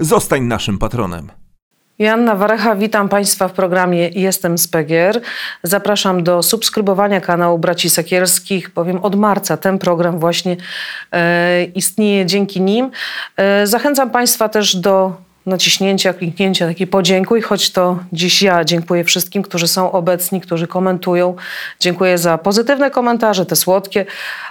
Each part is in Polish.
Zostań naszym patronem. Joanna Warecha, witam Państwa w programie Jestem z. Zapraszam do subskrybowania kanału Braci Sekielskich, bowiem od marca ten program właśnie e, istnieje dzięki nim. E, zachęcam Państwa też do naciśnięcia, kliknięcia takiej podziękuj, choć to dziś ja dziękuję wszystkim, którzy są obecni, którzy komentują. Dziękuję za pozytywne komentarze, te słodkie,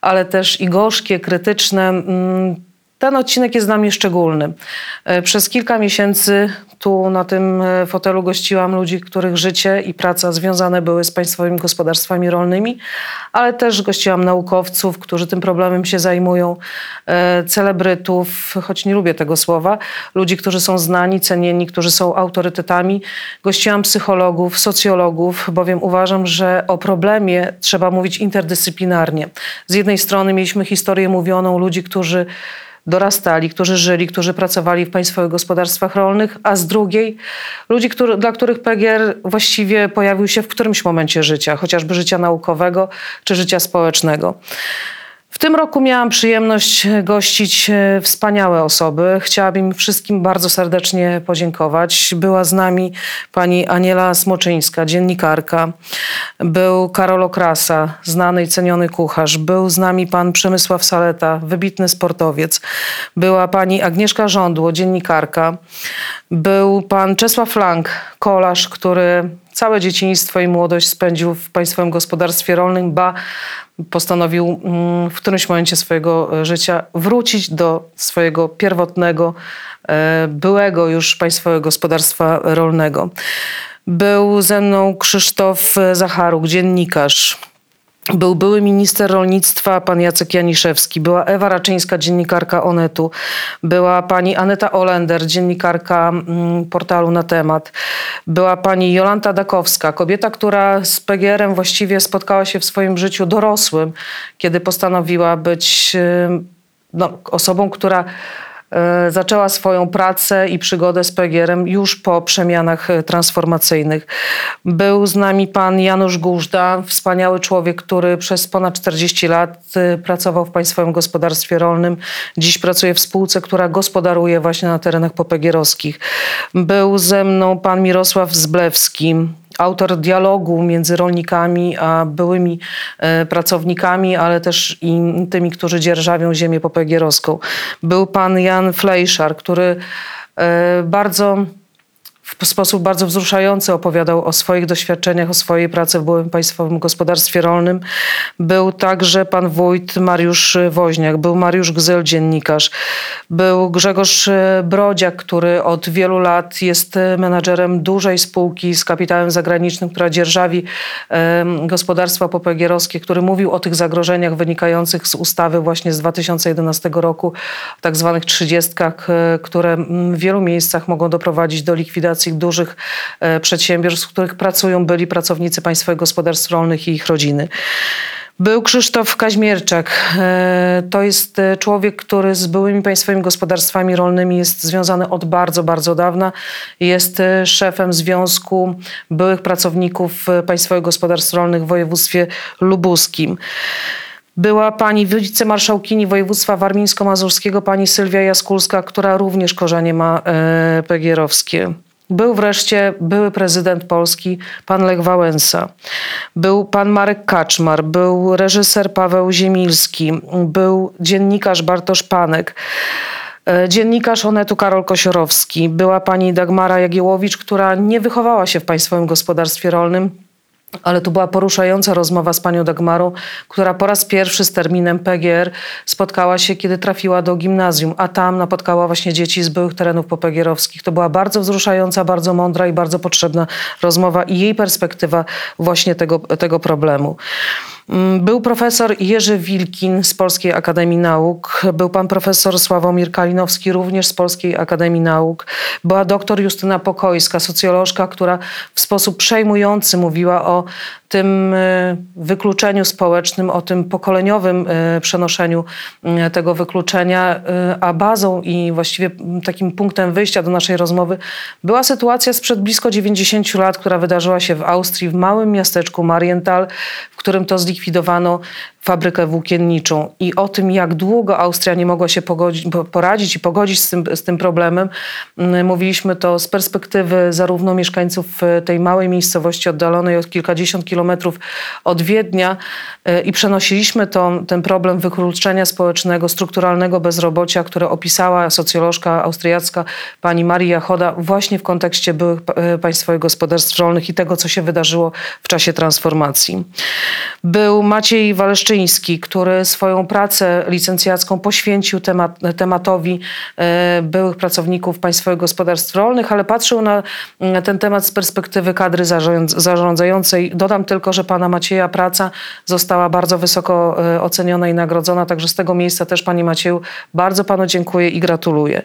ale też i gorzkie, krytyczne. Mm, ten odcinek jest dla mnie szczególny. E, przez kilka miesięcy tu na tym e, fotelu gościłam ludzi, których życie i praca związane były z państwowymi gospodarstwami rolnymi, ale też gościłam naukowców, którzy tym problemem się zajmują, e, celebrytów, choć nie lubię tego słowa, ludzi, którzy są znani, cenieni, którzy są autorytetami. Gościłam psychologów, socjologów, bowiem uważam, że o problemie trzeba mówić interdyscyplinarnie. Z jednej strony mieliśmy historię mówioną ludzi, którzy dorastali, którzy żyli, którzy pracowali w państwowych gospodarstwach rolnych, a z drugiej ludzi, który, dla których PGR właściwie pojawił się w którymś momencie życia, chociażby życia naukowego czy życia społecznego. W tym roku miałam przyjemność gościć e, wspaniałe osoby. Chciałabym im wszystkim bardzo serdecznie podziękować. Była z nami pani Aniela Smoczyńska, dziennikarka. Był Karol Okrasa, znany i ceniony kucharz. Był z nami pan Przemysław Saleta, wybitny sportowiec. Była pani Agnieszka Żądło, dziennikarka. Był pan Czesław Lang, kolarz, który całe dzieciństwo i młodość spędził w Państwowym Gospodarstwie Rolnym, ba postanowił mm, w którymś momencie swojego e, życia wrócić do swojego pierwotnego, e, byłego już Państwowego Gospodarstwa Rolnego. Był ze mną Krzysztof Zacharuk, dziennikarz, był były minister rolnictwa, pan Jacek Janiszewski, była Ewa Raczyńska, dziennikarka Onetu, była pani Aneta Olender, dziennikarka mm, portalu na temat, była pani Jolanta Dakowska, kobieta, która z PGR-em właściwie spotkała się w swoim życiu dorosłym, kiedy postanowiła być no, osobą, która zaczęła swoją pracę i przygodę z PGR-em już po przemianach e, transformacyjnych. Był z nami pan Janusz Góżda, wspaniały człowiek, który przez ponad 40 lat e, pracował w Państwowym Gospodarstwie Rolnym. Dziś pracuje w spółce, która gospodaruje właśnie na terenach popegierowskich. Był ze mną pan Mirosław Zblewski, autor dialogu między rolnikami a byłymi e, pracownikami, ale też i tymi, którzy dzierżawią ziemię popegierowską. Był pan Jan Fleischar, który e, bardzo w sposób bardzo wzruszający opowiadał o swoich doświadczeniach, o swojej pracy w byłym Państwowym Gospodarstwie Rolnym. Był także pan wójt Mariusz Woźniak, był Mariusz Gzyl, dziennikarz, był Grzegorz Brodziak, który od wielu lat jest menadżerem dużej spółki z kapitałem zagranicznym, która dzierżawi gospodarstwa popegierowskie, który mówił o tych zagrożeniach wynikających z ustawy właśnie z 2011 roku, tak zwanych trzydziestkach, e, które w wielu miejscach mogą doprowadzić do likwidacji likwidacji dużych e, przedsiębiorstw, w których pracują byli pracownicy Państwowych Gospodarstw Rolnych i ich rodziny. Był Krzysztof Kaźmierczak. E, to jest e, człowiek, który z byłymi państwowymi gospodarstwami rolnymi jest związany od bardzo, bardzo dawna. Jest szefem Związku Byłych Pracowników Państwowych Gospodarstw Rolnych w województwie lubuskim. Była pani wicemarszałkini województwa warmińsko-mazurskiego, pani Sylwia Jaskulska, która również korzenie ma pegierowskie. Był wreszcie były prezydent Polski, pan Lech Wałęsa. Był pan Marek Kaczmar, był reżyser Paweł Ziemilski, był dziennikarz Bartosz Panek. E, dziennikarz Onetu Karol Kosiorowski, była pani Dagmara Jagiełowicz, która nie wychowała się w Państwowym Gospodarstwie Rolnym, ale tu była poruszająca rozmowa z panią Dagmarą, która po raz pierwszy z terminem PGR spotkała się, kiedy trafiła do gimnazjum, a tam napotkała właśnie dzieci z byłych terenów popegierowskich. To była bardzo wzruszająca, bardzo mądra i bardzo potrzebna rozmowa i jej perspektywa właśnie tego, tego problemu. Mm, Był profesor Jerzy Wilkin z Polskiej Akademii Nauk, był pan profesor Sławomir Kalinowski również z Polskiej Akademii Nauk, była doktor Justyna Pokojska, socjolożka, która w sposób przejmujący mówiła o tym e, wykluczeniu społecznym, o tym pokoleniowym e, przenoszeniu e, tego wykluczenia, a bazą i właściwie takim punktem wyjścia do naszej rozmowy była sytuacja sprzed blisko 90 lat, która wydarzyła się w Austrii, w małym miasteczku Marienthal, w którym to zlikwidowano fabrykę włókienniczą. I o tym, jak długo Austria nie mogła się pogodzić, po- poradzić i pogodzić z tym, z tym problemem, mówiliśmy to z perspektywy zarówno mieszkańców e, tej małej miejscowości oddalonej od kilkadziesiąt kilometrów od Wiednia e, i przenosiliśmy to, ten problem wykluczenia społecznego, strukturalnego bezrobocia, które opisała socjolożka austriacka pani Maria Choda właśnie w kontekście byłych e, państwowych gospodarstw rolnych i tego, co się wydarzyło w czasie transformacji. Był Maciej Waleszczyński, który swoją pracę licencjacką poświęcił temat, tematowi e, byłych pracowników państwowych gospodarstw rolnych, ale patrzył na mm, ten temat z perspektywy kadry zarząd, zarządzającej. Dodam tylko, że pana Macieja praca została bardzo wysoko e, oceniona i nagrodzona, także z tego miejsca też pani Macieju bardzo panu dziękuję i gratuluję.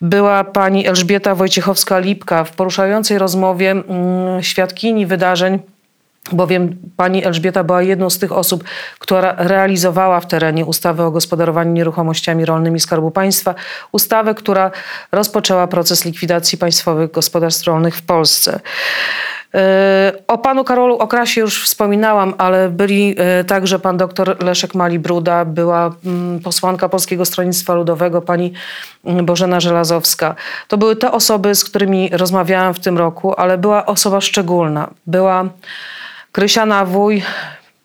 Była pani Elżbieta Wojciechowska-Lipka w poruszającej rozmowie mm, świadkini wydarzeń bowiem pani Elżbieta była jedną z tych osób, która realizowała w terenie ustawę o gospodarowaniu nieruchomościami rolnymi Skarbu Państwa, ustawę, która rozpoczęła proces likwidacji państwowych gospodarstw rolnych w Polsce. Yy, O panu Karolu Okrasie już wspominałam, ale byli yy, także pan doktor Leszek Mali-Bruda, była mm, posłanka Polskiego Stronnictwa Ludowego, pani mm, Bożena Żelazowska. To były te osoby, z którymi rozmawiałam w tym roku, ale była osoba szczególna. Była Krysia Nawój,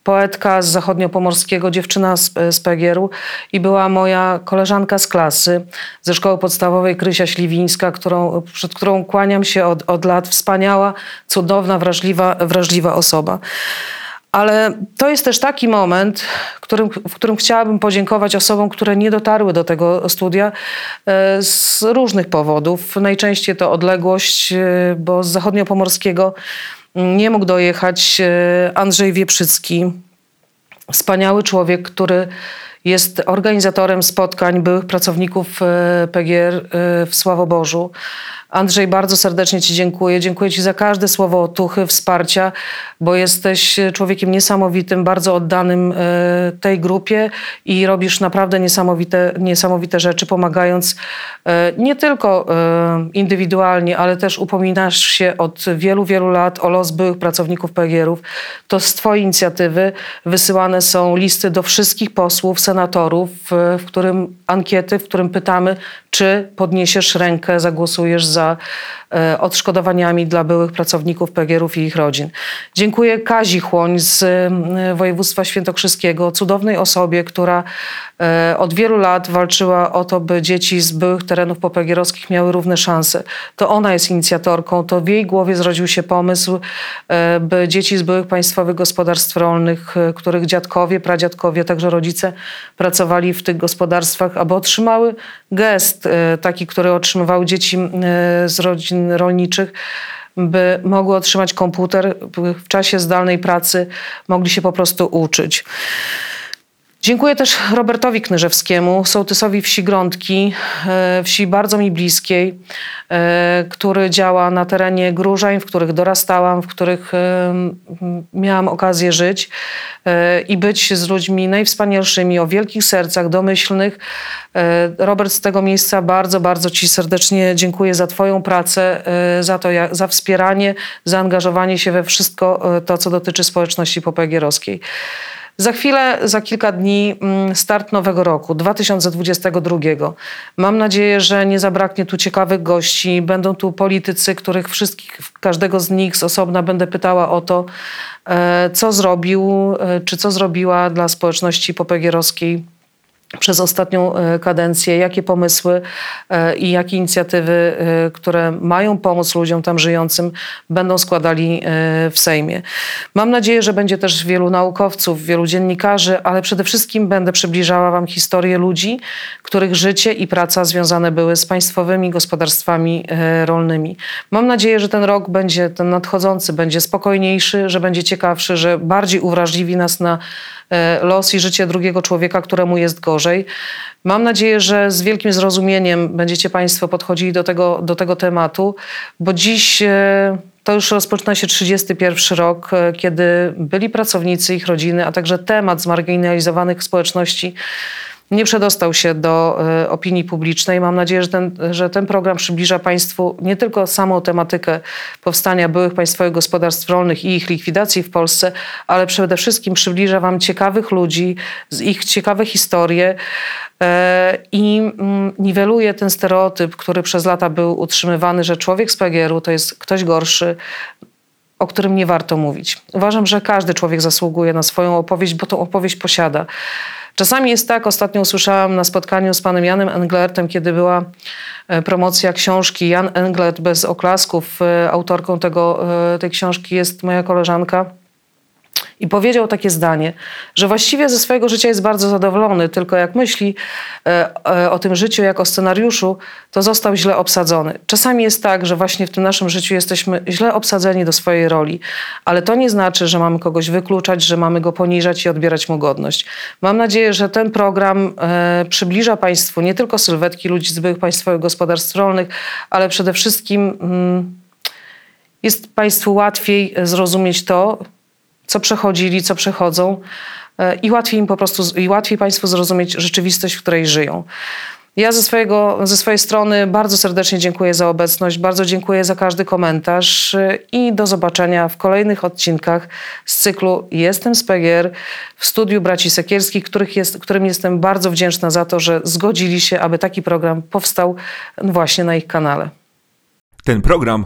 poetka z zachodniopomorskiego, dziewczyna z, z Pegieru i była moja koleżanka z klasy ze szkoły podstawowej Krysia Śliwińska, którą, przed którą kłaniam się od, od lat. Wspaniała, cudowna, wrażliwa, wrażliwa osoba. Ale to jest też taki moment, którym, w którym chciałabym podziękować osobom, które nie dotarły do tego studia e, z różnych powodów. Najczęściej to odległość, e, bo z zachodniopomorskiego nie mógł dojechać e, Andrzej Wieprzycki, wspaniały człowiek, który jest organizatorem spotkań byłych pracowników e, PGR e, w Sławoborzu. Andrzej, bardzo serdecznie Ci dziękuję. Dziękuję Ci za każde słowo otuchy, wsparcia, bo jesteś człowiekiem niesamowitym, bardzo oddanym e, tej grupie i robisz naprawdę niesamowite, niesamowite rzeczy, pomagając e, nie tylko e, indywidualnie, ale też upominasz się od wielu, wielu lat o los byłych pracowników PGR-ów. To z Twojej inicjatywy wysyłane są listy do wszystkich posłów, senatorów, w, którym ankiety, w którym pytamy, czy podniesiesz rękę, zagłosujesz za e, odszkodowaniami dla byłych pracowników PGR-ów i ich rodzin. Dziękuję Kazi Chłoń z e, województwa świętokrzyskiego, cudownej osobie, która e, od wielu lat walczyła o to, by dzieci z byłych terenów popegierowskich miały równe szanse. To ona jest inicjatorką, to w jej głowie zrodził się pomysł, by dzieci z byłych państwowych gospodarstw rolnych, których dziadkowie, pradziadkowie, także rodzice pracowali w tych gospodarstwach, aby otrzymały gest taki, który otrzymywały dzieci z rodzin rolniczych, by mogły otrzymać komputer w czasie zdalnej pracy, mogli się po prostu uczyć. Dziękuję też Robertowi Knyżewskiemu, sołtysowi wsi Grądki, e, wsi bardzo mi bliskiej, e, który działa na terenie Grużań, w których dorastałam, w których e, miałam okazję żyć i być z ludźmi najwspanialszymi, o wielkich sercach, domyślnych. Robert, z tego miejsca bardzo, bardzo Ci serdecznie dziękuję za Twoją pracę, za to, za wspieranie, zaangażowanie się we wszystko to, co dotyczy społeczności popegierowskiej. Za chwilę, za kilka dni mm, start nowego roku, 2022. Mam nadzieję, że nie zabraknie tu ciekawych gości. Będą tu politycy, których wszystkich, każdego z nich z osobna będę pytała o to, e, co zrobił, e, czy co zrobiła dla społeczności popegierowskiej przez ostatnią e, kadencję, jakie pomysły e, i jakie inicjatywy, e, które mają pomóc ludziom tam żyjącym, będą składali w Sejmie. Mam nadzieję, że będzie też wielu naukowców, wielu dziennikarzy, ale przede wszystkim będę przybliżała Wam historię ludzi, których życie i praca związane były z państwowymi gospodarstwami rolnymi. Mam nadzieję, że ten rok będzie, ten nadchodzący, będzie spokojniejszy, że będzie ciekawszy, że bardziej uwrażliwi nas na los i życie drugiego człowieka, któremu jest gorzej gorzej. Mam nadzieję, że z wielkim zrozumieniem będziecie Państwo podchodzili do tego, do tego tematu, bo dziś e, to już rozpoczyna się 31 rok, e, kiedy byli pracownicy, ich rodziny, a także temat zmarginalizowanych społeczności nie przedostał się do y, opinii publicznej. Mam nadzieję, że ten, że ten program przybliża Państwu nie tylko samą tematykę powstania byłych państwowych gospodarstw rolnych i ich likwidacji w Polsce, ale przede wszystkim przybliża Wam ciekawych ludzi, ich ciekawe historie y, i mm, niweluje ten stereotyp, który przez lata był utrzymywany, że człowiek z PGR-u to jest ktoś gorszy, o którym nie warto mówić. Uważam, że każdy człowiek zasługuje na swoją opowieść, bo tą opowieść posiada. Czasami jest tak, ostatnio usłyszałam na spotkaniu z panem Janem Englertem, kiedy była e, promocja książki Jan Englert bez oklasków. E, autorką tego, e, tej książki jest moja koleżanka i powiedział takie zdanie, że właściwie ze swojego życia jest bardzo zadowolony, tylko jak myśli e, e, o tym życiu jako scenariuszu, to został źle obsadzony. Czasami jest tak, że właśnie w tym naszym życiu jesteśmy źle obsadzeni do swojej roli, ale to nie znaczy, że mamy kogoś wykluczać, że mamy go poniżać i odbierać mu godność. Mam nadzieję, że ten program e, przybliża Państwu nie tylko sylwetki ludzi z byłych państwowych gospodarstw rolnych, ale przede wszystkim mm, jest Państwu łatwiej zrozumieć to, co przechodzili, co przechodzą e, i łatwiej im po prostu, i łatwiej Państwu zrozumieć rzeczywistość, w której żyją. Ja ze, swojego, ze swojej strony bardzo serdecznie dziękuję za obecność, bardzo dziękuję za każdy komentarz e, i do zobaczenia w kolejnych odcinkach z cyklu Jestem z PGR w studiu Braci Sekierskich, których jest, którym jestem bardzo wdzięczna za to, że zgodzili się, aby taki program powstał właśnie na ich kanale. Ten program